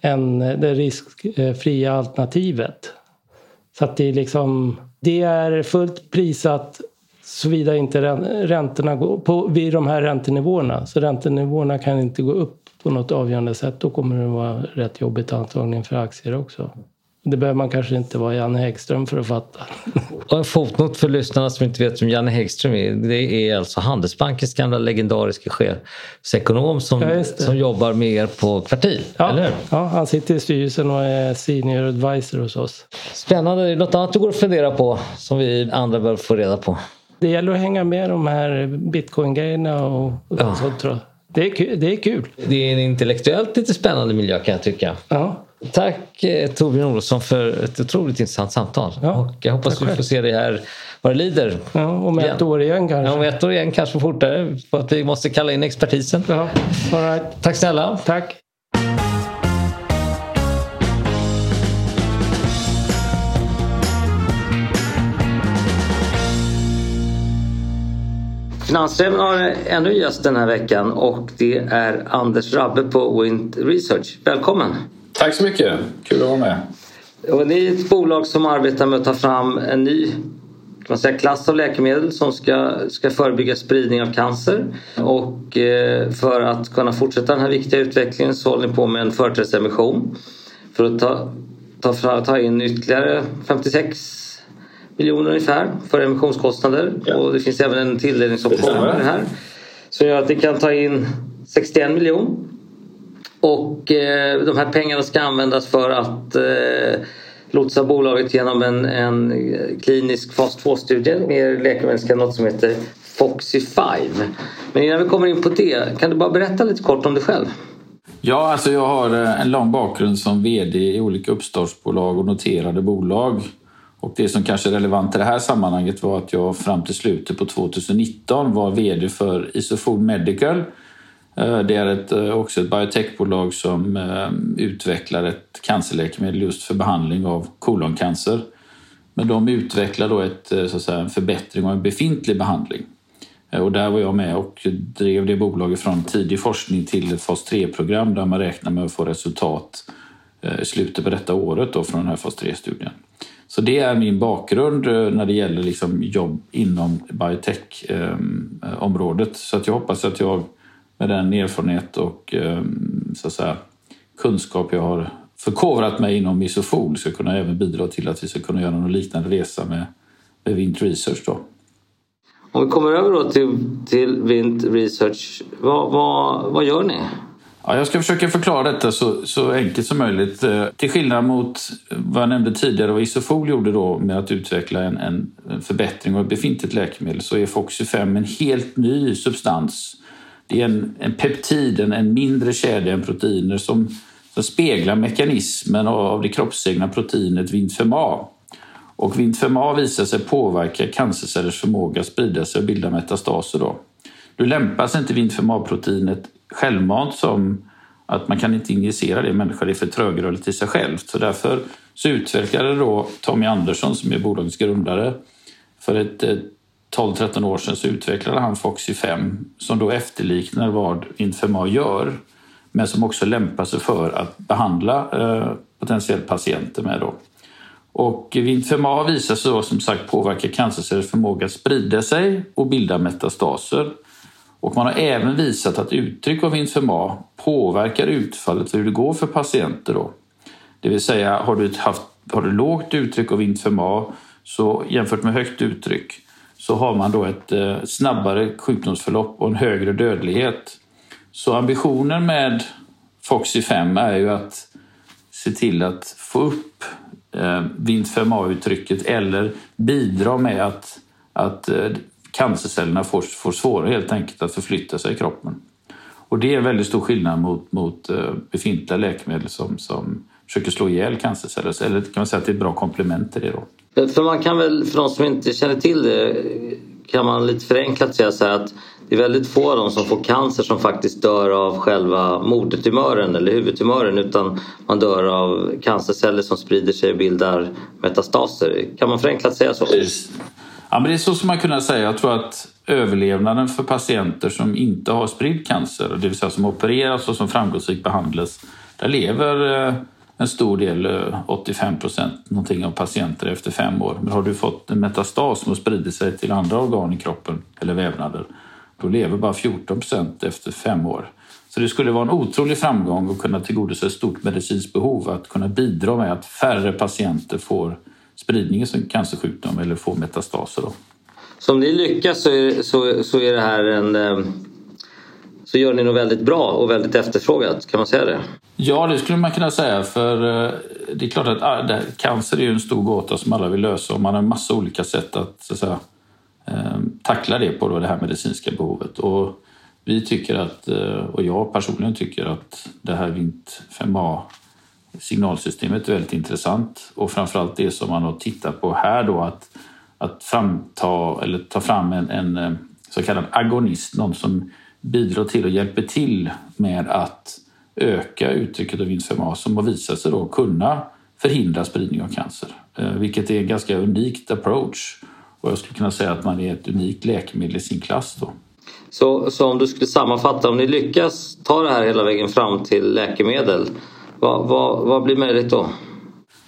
Speaker 2: än det riskfria alternativet. Så att det är liksom, det är fullt prisat såvida inte räntorna går på vid de här räntenivåerna. Så räntenivåerna kan inte gå upp på något avgörande sätt. Då kommer det vara rätt jobbigt antagligen för aktier också. Det behöver man kanske inte vara Janne Häggström för att fatta.
Speaker 1: Och en fotnot för lyssnarna som inte vet vem Janne Häggström är. Det är alltså Handelsbankens gamla legendariska chefsekonom som, ja, som jobbar med er på Kvartil,
Speaker 2: ja,
Speaker 1: eller hur?
Speaker 2: Ja, han sitter i styrelsen och är senior advisor hos oss.
Speaker 1: Spännande. Något annat du går att fundera på som vi andra bör få reda på?
Speaker 2: Det gäller att hänga med de här bitcoin-grejerna och, och ja. sånt tror jag. Det är, det är kul.
Speaker 1: Det är en intellektuellt lite spännande miljö kan jag tycka.
Speaker 2: Ja.
Speaker 1: Tack eh, Torbjörn Olofsson för ett otroligt intressant samtal. Ja, och jag hoppas vi får se dig här vad det lider.
Speaker 2: Ja, om ett igen. år igen kanske.
Speaker 1: Ja, om ett år igen, kanske fortare. För att vi måste kalla in expertisen.
Speaker 2: Ja, all right.
Speaker 1: Tack snälla.
Speaker 2: Tack.
Speaker 1: Finansräven har ännu en gäst den här veckan och det är Anders Rabbe på Wint Research. Välkommen!
Speaker 3: Tack så mycket, kul att vara med.
Speaker 1: Och ni är ett bolag som arbetar med att ta fram en ny man säga, klass av läkemedel som ska, ska förebygga spridning av cancer. Och eh, för att kunna fortsätta den här viktiga utvecklingen så håller ni på med en företrädesemission för att ta, ta, ta in ytterligare 56 miljoner ungefär för emissionskostnader. Ja. Och det finns även en tilldelningsoption här. Som gör att ni kan ta in 61 miljoner. Och eh, de här pengarna ska användas för att eh, lotsa bolaget genom en, en eh, klinisk fas 2-studie med läkemedelskandidat som heter Foxy 5. Men innan vi kommer in på det, kan du bara berätta lite kort om dig själv?
Speaker 3: Ja, alltså jag har eh, en lång bakgrund som VD i olika uppstartsbolag och noterade bolag. Och det som kanske är relevant i det här sammanhanget var att jag fram till slutet på 2019 var VD för Isofood Medical. Eh, det är ett, eh, också ett biotechbolag som eh, utvecklar ett cancerläkemedel just för behandling av koloncancer. Men de utvecklar då ett, så att säga, en förbättring av en befintlig behandling. Och där var jag med och drev det bolaget från tidig forskning till ett fas 3-program där man räknar med att få resultat i slutet på detta året då från den här fas 3-studien. Så det är min bakgrund när det gäller liksom jobb inom biotech-området. Så att jag hoppas att jag med den erfarenhet och ehm, så att säga, kunskap jag har förkovrat mig inom Isofol ska kunna även bidra till att vi ska kunna göra någon liknande resa med, med Vint Research. Då.
Speaker 1: Om vi kommer över då till, till Vint Research, vad, vad, vad gör ni?
Speaker 3: Ja, jag ska försöka förklara detta så, så enkelt som möjligt. Eh, till skillnad mot vad jag nämnde tidigare, vad Isofol gjorde då med att utveckla en, en förbättring av ett befintligt läkemedel så är Foxy 5 en helt ny substans. Det är en, en peptid, en, en mindre kedja än proteiner som, som speglar mekanismen av det kroppsegna proteinet Vintfem-A. Och Vintfem-A visar sig påverka cancercellers förmåga att sprida sig och bilda metastaser. Då. Nu lämpas inte Vintfem-A-proteinet självmant som att man kan inte injicera det i människor, det är för trögrörligt i sig självt. Så därför så utvecklade då Tommy Andersson som är bolagets grundare för ett 12-13 år sedan så utvecklade han Foxy 5 som då efterliknar vad Infema gör men som också lämpar sig för att behandla eh, potentiellt patienter med. Då. Och Vintfema har visat sig då, som sagt påverka cancercellers förmåga att sprida sig och bilda metastaser. Och man har även visat att uttryck av Vintfema påverkar utfallet för hur det går för patienter. Då. Det vill säga, har du, haft, har du lågt uttryck av Vintfema så jämfört med högt uttryck så har man då ett eh, snabbare sjukdomsförlopp och en högre dödlighet. Så ambitionen med Foxy 5 är ju att se till att få upp eh, VINT-5a-uttrycket eller bidra med att, att eh, cancercellerna får, får svårare helt enkelt att förflytta sig i kroppen. Och det är en väldigt stor skillnad mot, mot befintliga läkemedel som, som försöker slå ihjäl cancerceller. Eller kan man säga att det är ett bra komplement till det då.
Speaker 1: För man kan väl, för de som inte känner till det, kan man lite förenklat säga så att det är väldigt få av dem som får cancer som faktiskt dör av själva modertumören eller huvudtumören utan man dör av cancerceller som sprider sig och bildar metastaser. Kan man förenklat säga så?
Speaker 3: Ja, men det är så som man kunna säga. Jag tror att överlevnaden för patienter som inte har spridd cancer, det vill säga som opereras och som framgångsrikt behandlas, där lever eh, en stor del, eh, 85 procent någonting av patienter efter fem år. Men har du fått en metastas som har spridit sig till andra organ i kroppen eller vävnader, då lever bara 14 procent efter fem år. Så det skulle vara en otrolig framgång att kunna tillgodose ett stort medicinskt behov, att kunna bidra med att färre patienter får spridning som cancersjukdom eller får metastaser. Då.
Speaker 1: Så om ni lyckas så är, så, så är det här en eh, så gör ni nog väldigt bra och väldigt efterfrågat, kan man säga det?
Speaker 3: Ja, det skulle man kunna säga. För eh, det är klart att ah, cancer är en stor gåta som alla vill lösa och man har en massa olika sätt att, så att säga, eh, tackla det på, då, det här medicinska behovet. Och vi tycker att, eh, och jag personligen tycker att det här VINT 5A signalsystemet är väldigt intressant och framförallt det som man har tittat på här då att, att framta, eller ta fram en, en så kallad agonist, någon som bidrar till och hjälper till med att öka uttrycket av Vinfema som har visat sig då kunna förhindra spridning av cancer. Eh, vilket är en ganska unikt approach. Och jag skulle kunna säga att man är ett unikt läkemedel i sin klass. Då.
Speaker 1: Så, så om du skulle sammanfatta, om ni lyckas ta det här hela vägen fram till läkemedel, vad, vad, vad blir möjligt då?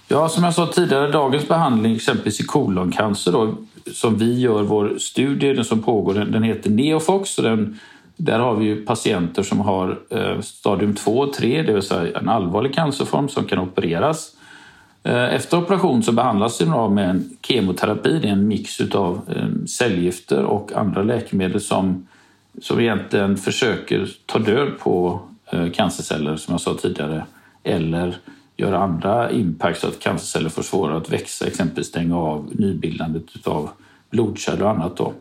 Speaker 3: Ja, som jag sa tidigare, dagens behandling exempelvis i koloncancer då, som vi gör vår studie, den som pågår, den, den heter Neofox och den där har vi ju patienter som har eh, stadium 2 och 3, det vill säga en allvarlig cancerform som kan opereras. Eh, efter operation så behandlas de med en kemoterapi, det är en mix av eh, cellgifter och andra läkemedel som, som egentligen försöker ta död på cancerceller, som jag sa tidigare, eller göra andra impact så att cancerceller får svårare att växa, exempelvis stänga av nybildandet av blodkärl och annat. Då.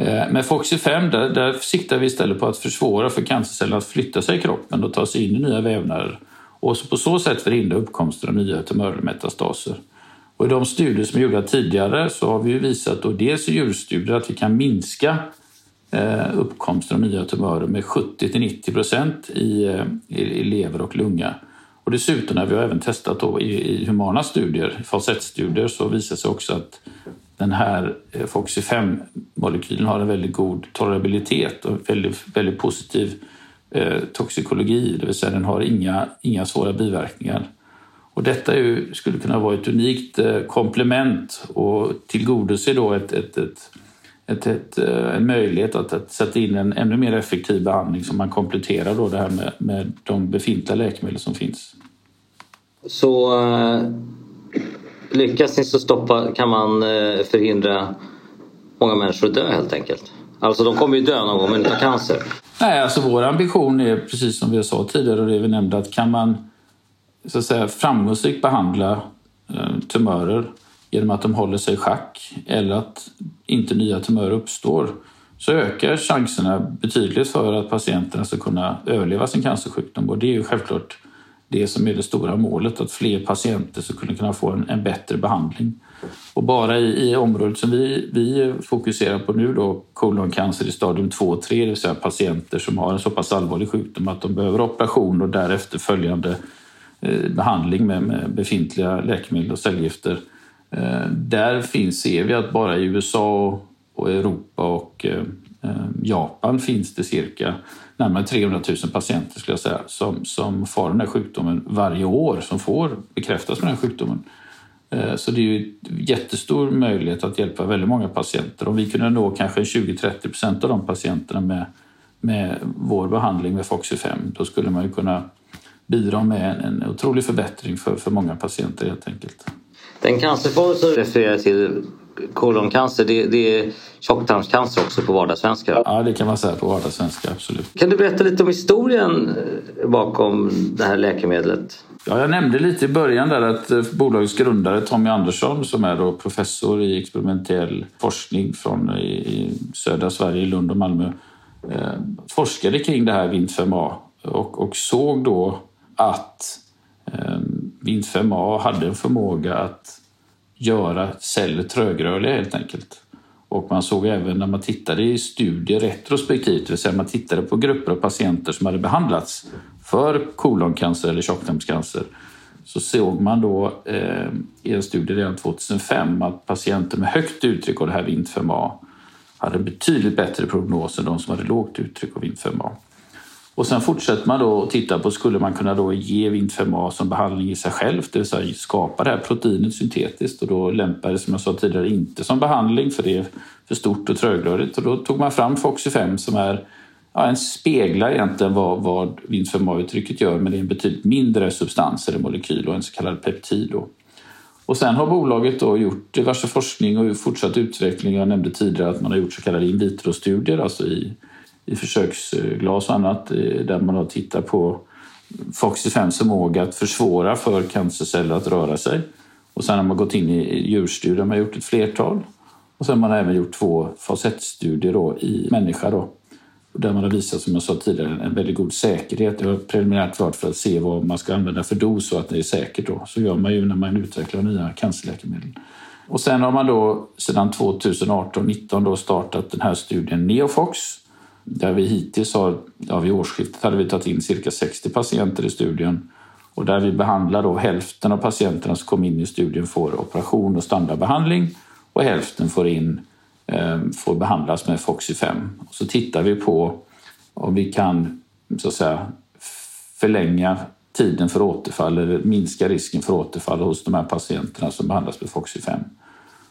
Speaker 3: Eh, med Foxy 5 där, där siktar vi istället på att försvåra för cancerceller att flytta sig i kroppen och ta sig in i nya vävnader och på så sätt förhindra uppkomsten av nya tumörmetastaser. Och I de studier som är gjorda tidigare så har vi visat, och dels i djurstudier, att vi kan minska eh, uppkomsten av nya tumörer med 70 90 procent i, eh, i, i, lever och lunga. Och dessutom har vi även testat då i, i humana studier, fas 1-studier, så visar det sig också att den här eh, Foxy 5-molekylen har en väldigt god tolerabilitet och väldigt, väldigt positiv eh, toxikologi, det vill säga den har inga, inga svåra biverkningar. Och detta ju, skulle kunna vara ett unikt eh, komplement och tillgodose då ett, ett, ett, ett, ett eh, en möjlighet att, att, sätta in en ännu mer effektiv behandling som man kompletterar då det här med, med de befintliga läkemedel som finns.
Speaker 1: Så eh, lyckas ni så stoppa, kan man eh, förhindra många människor att dö helt enkelt. Alltså de kommer ju dö någon gång men inte av cancer.
Speaker 3: Nej, alltså vår ambition är precis som vi sa tidigare och det vi nämnde att kan man så att säga, framgångsrikt behandla eh, tumörer genom att de håller sig i schack eller att inte nya tumörer uppstår så ökar chanserna betydligt för att patienterna ska kunna överleva sin cancersjukdom. Och det är ju självklart det som är det stora målet, att fler patienter ska kunna få en, en bättre behandling. Och bara i, i området som vi, vi fokuserar på nu då, koloncancer i stadium 2 och 3, det vill säga patienter som har en så pass allvarlig sjukdom att de behöver operation och därefter följande eh, behandling med, med befintliga läkemedel och cellgifter. Eh, där finns, ser vi att bara i USA och Europa och eh, Ehm, Japan finns det cirka närmare 300 000 patienter skulle jag säga, som, som får den här sjukdomen varje år, som får bekräftas med den här sjukdomen. Ehm, så det är ju en jättestor möjlighet att hjälpa väldigt många patienter. Om vi kunde nå kanske 20-30 procent av de patienterna med, med vår behandling med Foxy5, då skulle man ju kunna bidra med en, en otrolig förbättring för, för många patienter helt enkelt.
Speaker 1: Den cancerform som du refererar till koloncancer, det, det är tjocktarmscancer också på vardagssvenska?
Speaker 3: Ja, det kan man säga på vardagssvenska, absolut.
Speaker 1: Kan du berätta lite om historien bakom det här läkemedlet?
Speaker 3: Ja, jag nämnde lite i början där att eh, bolagets grundare Tommy Andersson som är då professor i experimentell forskning från i, i södra Sverige, Lund och Malmö, eh, forskade kring det här Vint5A och, och såg då att eh, Vint5A hade en förmåga att göra celler trögrörliga helt enkelt. Och man såg även när man tittade i studier retrospektivt, det vill säga man tittade på grupper av patienter som hade behandlats för koloncancer eller tjocktarmscancer, så såg man då eh, i en studie redan 2005 att patienter med högt uttryck av det här VINT5A hade betydligt bättre prognos än de som hade lågt uttryck av VINT5A. Och sen fortsätter man då att titta på, skulle man kunna då ge Vint5A som behandling i sig själv, det vill säga skapa det här proteinet syntetiskt och då lämpar det som jag sa tidigare inte som behandling för det är för stort och trögrörligt och då tog man fram Foxy5 som är ja, en speglar egentligen vad, vad Vint5A-uttrycket gör men det är en betydligt mindre substans eller molekyl och en så kallad peptid. Då. Och sen har bolaget då gjort diverse forskning och fortsatt utveckling. Jag nämnde tidigare att man har gjort så kallade in vitro-studier, alltså i i försöksglas och annat eh, där man har tittat på Foxy5 förmåga att försvåra för cancerceller att röra sig. Och sen har man gått in i djurstudier, man har gjort ett flertal. Och sen har man även gjort två fas 1-studier i människa då, där man har visat, som jag sa tidigare, en väldigt god säkerhet. Det var preliminärt klart för att se vad man ska använda för dos så att det är säkert. Då. Så gör man ju när man utvecklar nya cancerläkemedel. Och sen har man då sedan 2018-19 startat den här studien Neofox där vi hittills har, ja, vid årsskiftet hade vi tagit in cirka 60 patienter i studien och där vi behandlar då hälften av patienterna som kom in i studien får operation och standardbehandling och hälften får, in, eh, får behandlas med Foxy5. Så tittar vi på om vi kan så att säga, förlänga tiden för återfall eller minska risken för återfall hos de här patienterna som behandlas med Foxy5.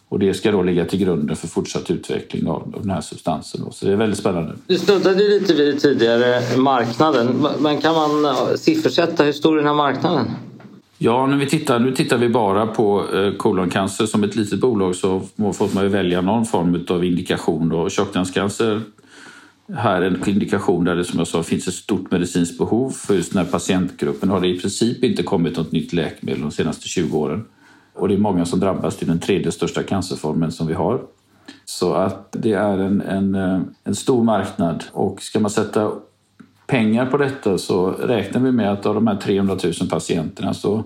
Speaker 3: Och det ska då ligga till grunden för fortsatt utveckling av, den här substansen. Så det är väldigt spännande.
Speaker 1: Du snuddade lite vid tidigare marknaden. Men kan man siffersätta hur stor är den här marknaden?
Speaker 3: Ja, när vi tittar, nu tittar vi bara på eh, koloncancer. Som ett litet bolag så får man ju välja någon form av indikation. Då. Tjocktarmscancer här är en indikation där det som jag sa finns ett stort medicinskt behov för just den här patientgruppen. har det i princip inte kommit något nytt läkemedel de senaste 20 åren. Och det är många som drabbas till den tredje största cancerformen som vi har. Så att det är en, en, eh, en stor marknad och ska man sätta pengar på detta så räknar vi med att av de här 300 000 patienterna så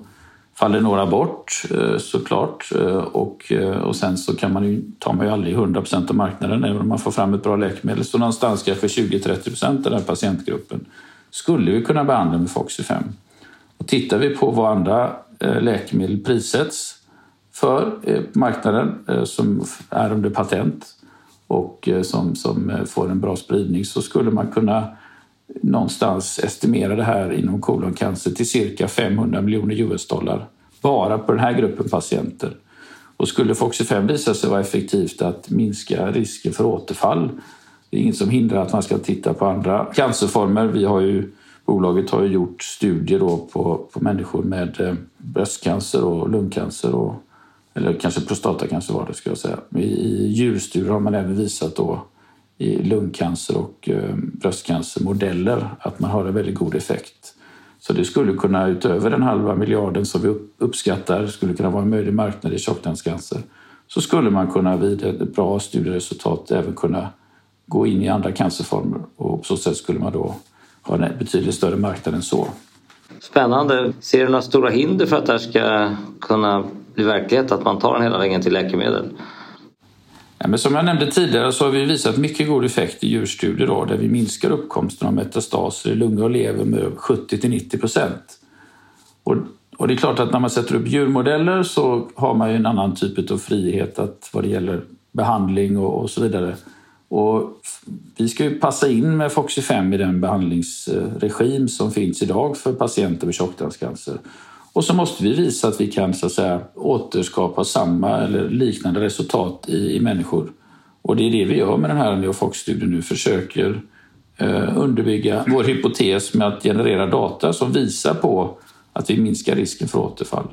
Speaker 3: faller några bort eh, såklart eh, och, och sen så kan man ju, tar man ju aldrig 100 procent av marknaden även om man får fram ett bra läkemedel. Så någonstans kanske 20-30 procent av den här patientgruppen skulle vi kunna behandla med Foxy5. Och tittar vi på vad andra Eh, läkemedel prissätts för eh, marknaden eh, som är under patent och som, som får en bra spridning så skulle man kunna någonstans estimera det här inom koloncancer till cirka 500 miljoner US-dollar bara på den här gruppen patienter. Och skulle Foxy5 visa sig vara effektivt att minska risken för återfall det är inget som hindrar att man ska titta på andra cancerformer. Vi har ju, bolaget har ju gjort studier på, på människor med eh, bröstcancer och lungcancer och eller kanske prostatacancer var det skulle jag säga. I djurstudier har man även visat då i lungcancer och eh, bröstcancermodeller att man har en väldigt god effekt. Så det skulle kunna, utöver den halva miljarden som vi uppskattar, skulle kunna vara en möjlig marknad i tjocktarmscancer. Så skulle man kunna vid ett bra studieresultat även kunna gå in i andra cancerformer och på så sätt skulle man då ha en betydligt större marknad än så.
Speaker 1: Spännande. Ser du några stora hinder för att det här ska kunna bli verklighet, att man tar den hela vägen till läkemedel?
Speaker 3: Ja, men som jag nämnde tidigare så har vi visat mycket god effekt i djurstudier då, där vi minskar uppkomsten av metastaser i lungor och lever med 70 till 90 procent. Och, och, det är klart att när man sätter upp djurmodeller så har man ju en annan typ av frihet att, vad det gäller behandling och, och så vidare. Och vi ska ju passa in med Foxy 5 i den behandlingsregim som finns idag för patienter med tjocktarmscancer. Och så måste vi visa att vi kan så att säga, återskapa samma eller liknande resultat i, i människor. Och det är det vi gör med den här Neofox-studien nu. Försöker eh, underbygga vår hypotes med att generera data som visar på att vi minskar risken för återfall.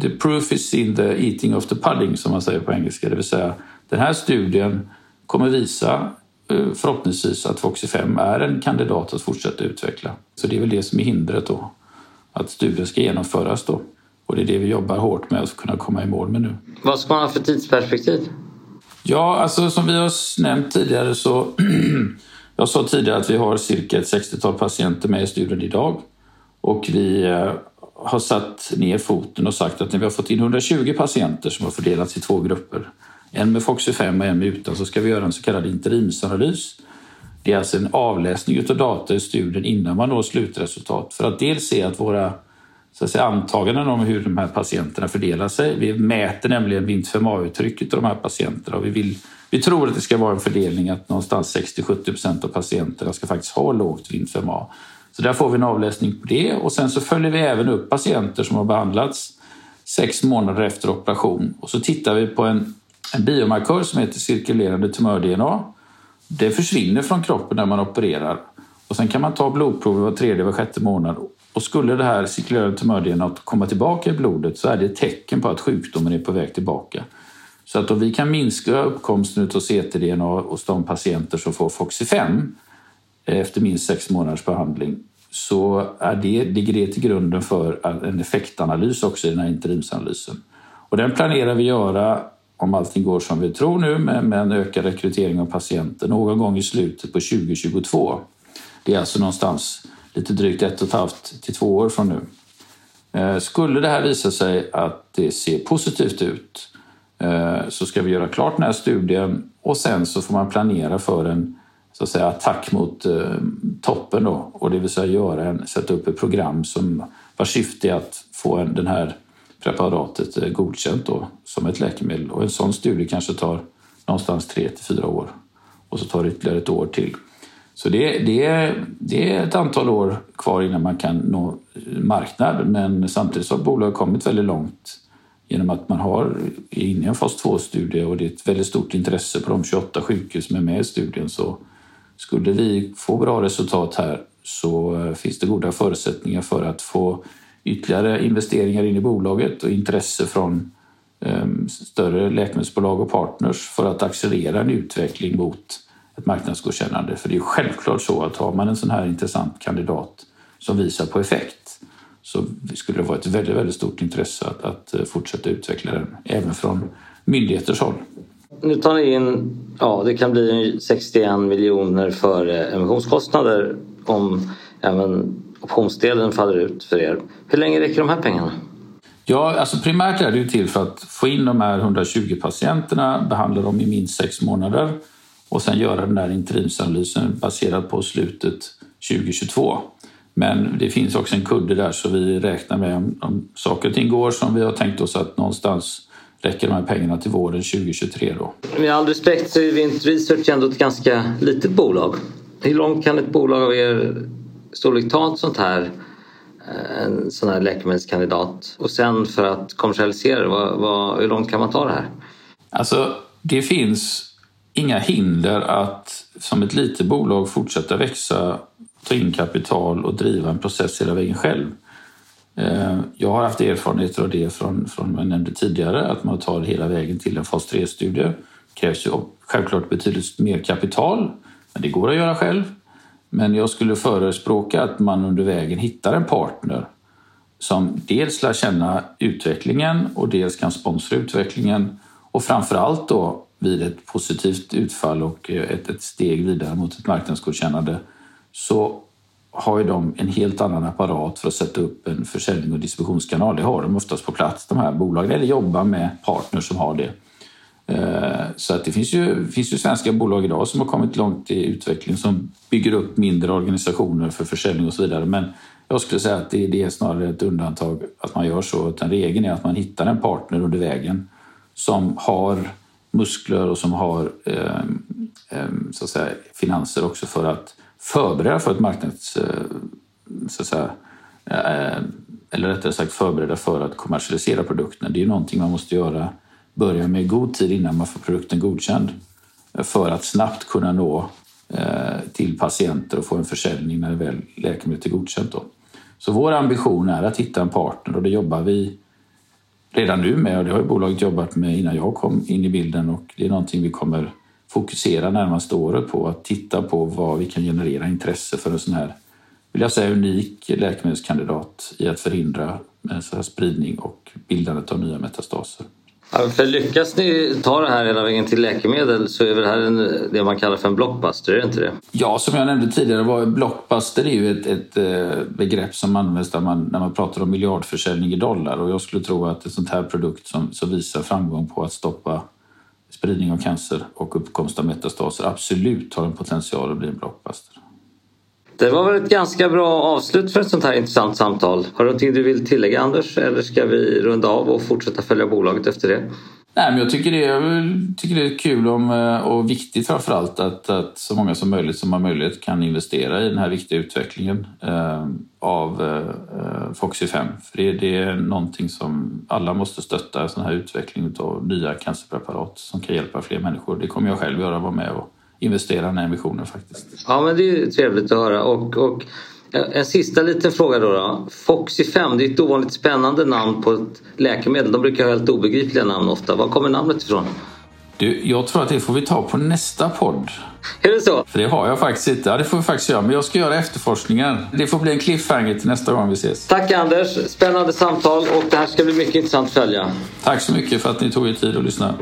Speaker 3: The proof is in the eating of the pudding som man säger på engelska. Det vill säga den här studien kommer visa eh, förhoppningsvis att Foxy 5 är en kandidat att fortsätta utveckla. Så det är väl det som är hindret då att studien ska genomföras då. Och det är det vi jobbar hårt med att kunna komma i mål med nu.
Speaker 1: Vad ska man ha för tidsperspektiv?
Speaker 3: Ja, alltså som vi har nämnt tidigare så... jag sa tidigare att vi har cirka ett 60-tal patienter med i studien idag. Och vi eh, har satt ner foten och sagt att när vi har fått in 120 patienter som har fördelats i två grupper, en med Foxy 5 och en med utan, så ska vi göra en så kallad interimsanalys. Det är alltså en avläsning av data i studien innan man når slutresultat. För att dels se att våra så att säga, antaganden om hur de här patienterna fördelar sig. Vi mäter nämligen vint uttrycket av de här patienterna och vi, vill, vi tror att det ska vara en fördelning att någonstans 60-70 procent av patienterna ska faktiskt ha lågt vint Så där får vi en avläsning på det. Och sen så följer vi även upp patienter som har behandlats sex månader efter operation. Och så tittar vi på en, en biomarkör som heter cirkulerande tumör-DNA det försvinner från kroppen när man opererar. Och sen kan man ta blodprover var tredje, var sjätte månad. Och skulle det här cirkulerande tumör-DNA komma tillbaka i blodet så är det ett tecken på att sjukdomen är på väg tillbaka. Så att om vi kan minska uppkomsten av CT-DNA hos de patienter som får Foxy 5 eh, efter minst sex månaders behandling så är det, ligger det till grunden för en effektanalys också i den här interimsanalysen. Och den planerar vi göra om allting går som vi tror nu med, med en ökad rekrytering av patienter någon gång i slutet på 2022. Det är alltså någonstans lite drygt ett och ett halvt till två år från nu. Eh, skulle det här visa sig att det ser positivt ut eh, så ska vi göra klart den här studien och sen så får man planera för en så att säga, attack mot eh, toppen då, och det vill säga göra en, sätta upp ett program som vars syfte är att få en, den här preparatet är godkänt då, som ett läkemedel. Och en sån studie kanske tar någonstans tre till fyra år och så tar det ytterligare ett år till. Så det, det, är, det är ett antal år kvar innan man kan nå eh, marknad men samtidigt så har bolaget kommit väldigt långt genom att man har är inne i en fas 2-studie och det är ett väldigt stort intresse på de 28 sjukhus som är med i studien. Så skulle vi få bra resultat här så eh, finns det goda förutsättningar för att få ytterligare investeringar in i bolaget och intresse från ehm, större läkemedelsbolag och partners för att accelerera en utveckling mot ett marknadsgodkännande. För det är självklart så att har man en sån här intressant kandidat som visar på effekt så skulle det vara ett väldigt, väldigt stort intresse att, att eh, fortsätta utveckla den även från myndigheters håll.
Speaker 1: Nu tar ni in, ja det kan bli 61 miljoner för eh, emissionskostnader om även optionsdelen faller ut för er. Hur länge räcker de här pengarna?
Speaker 3: Ja, alltså primärt är det ju till för att få in de här 120 patienterna, behandla dem i minst sex månader och sen göra den där interimsanalysen baserad på slutet 2022. Men det finns också en kudde där så vi räknar med om, om saker och ting går som vi har tänkt oss att någonstans räcker de här pengarna till våren 2023 då.
Speaker 1: Med all respekt så är Vint Research ändå ett ganska litet bolag. Hur långt kan ett bolag av er storlek ta ett sånt här eh, en sån här läkemedelskandidat och sen för att kommersialisera det, vad, vad, hur långt kan man ta det här?
Speaker 3: Alltså, det finns inga hinder att som ett litet bolag fortsätta växa, ta in kapital och driva en process hela vägen själv. Eh, jag har haft erfarenheter av det från, från vad jag nämnde tidigare, att man tar hela vägen till en fas 3-studie. Det krävs ju självklart betydligt mer kapital Men det går att göra själv. Men jag skulle förespråka att man under vägen hittar en partner som dels lär känna utvecklingen och dels kan sponsra utvecklingen och framförallt då vid ett positivt utfall och eh, ett, ett steg vidare mot ett marknadsgodkännande så har ju de en helt annan apparat för att sätta upp en försäljning och distributionskanal. Det har de oftast på plats, de här bolagen, eller jobbar med partners som har det. Eh, så att det finns ju, finns ju svenska bolag idag som har kommit långt i utveckling som bygger upp mindre organisationer för försäljning och så vidare. Men jag skulle säga att det, det är snarare ett undantag att man gör så. Utan regeln är att man hittar en partner under vägen som har muskler och som har eh, eh så att säga, finanser också för att förbereda för ett marknads... Eh, så att säga, eh, eller rättare sagt förbereda för att kommersialisera produkten. Det är ju någonting man måste göra, börja med god tid innan man får produkten godkänd eh, för att snabbt kunna nå eh, till patienter och få en försäljning när väl läkemedlet är godkänt. Då. Så vår ambition är att hitta en partner och det jobbar vi redan nu med och det har bolaget jobbat med innan jag kom in i bilden och det är någonting vi kommer fokusera närmaste året på att titta på vad vi kan generera intresse för en sån här, vill jag säga, unik läkemedelskandidat i att förhindra eh, så här spridning och bildandet av nya metastaser.
Speaker 4: För lyckas ni ta det här hela vägen till läkemedel så är väl det här en, det man kallar för en blockbuster, är det inte det?
Speaker 3: Ja, som jag nämnde tidigare, var blockbuster är ju ett, ett eh, begrepp som används när man, när man pratar om miljardförsäljning i dollar och jag skulle tro att ett sånt här produkt som, som visar framgång på att stoppa spridning av cancer och uppkomst av metastaser absolut har en potential att bli en blockbuster.
Speaker 4: Det var väl ett ganska bra avslut för ett sånt här intressant samtal. Har du någonting du vill tillägga Anders eller ska vi runda av och fortsätta följa bolaget efter det?
Speaker 3: Nej, men jag tycker det, jag tycker det är kul om, eh, och viktigt framför allt att, att så många som möjligt som har möjlighet kan investera i den här viktiga utvecklingen eh, av eh, Foxy 5. För det, det, är någonting som alla måste stötta, en sån här utveckling av nya cancerpreparat som kan hjälpa fler människor. Det kommer jag själv göra, vara med och investera den här emissionen faktiskt.
Speaker 4: Ja, men det är trevligt att höra. Och, och en sista liten fråga då. då. Foxy 5, det är ett ovanligt spännande namn på ett läkemedel. De brukar ha helt obegripliga namn ofta. Var kommer namnet ifrån?
Speaker 3: Du, jag tror att det får vi ta på nästa podd.
Speaker 4: Är det så?
Speaker 3: För det har jag faktiskt inte. Ja, det får vi faktiskt göra. Men jag ska göra efterforskningar. Det får bli en cliffhanger till nästa gång vi ses.
Speaker 4: Tack Anders. Spännande samtal och det här ska bli mycket intressant att följa.
Speaker 3: Tack så mycket för att ni tog er tid att lyssna.